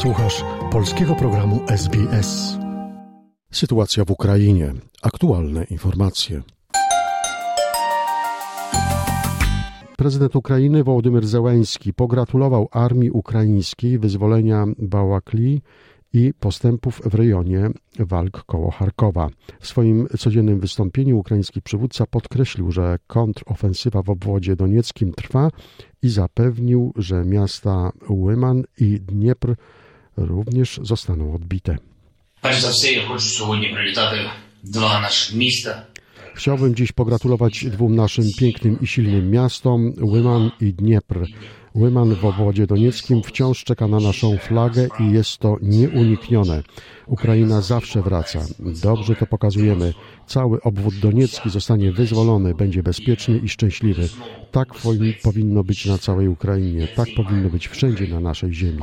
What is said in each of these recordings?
Słuchasz polskiego programu SBS. Sytuacja w Ukrainie. Aktualne informacje. Prezydent Ukrainy Wołodymyr Zełenski pogratulował armii ukraińskiej wyzwolenia Bałakli i postępów w rejonie walk koło Charkowa. W swoim codziennym wystąpieniu ukraiński przywódca podkreślił, że kontrofensywa w obwodzie donieckim trwa i zapewnił, że miasta Łyman i Dniepr również zostaną odbite. Chciałbym dziś pogratulować dwóm naszym pięknym i silnym miastom, Łyman i Dniepr. Łyman w obwodzie donieckim wciąż czeka na naszą flagę i jest to nieuniknione. Ukraina zawsze wraca. Dobrze to pokazujemy. Cały obwód doniecki zostanie wyzwolony, będzie bezpieczny i szczęśliwy. Tak powinno być na całej Ukrainie. Tak powinno być wszędzie na naszej ziemi.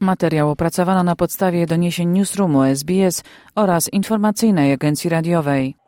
Materiał opracowano na podstawie doniesień Newsroomu SBS oraz informacyjnej agencji radiowej.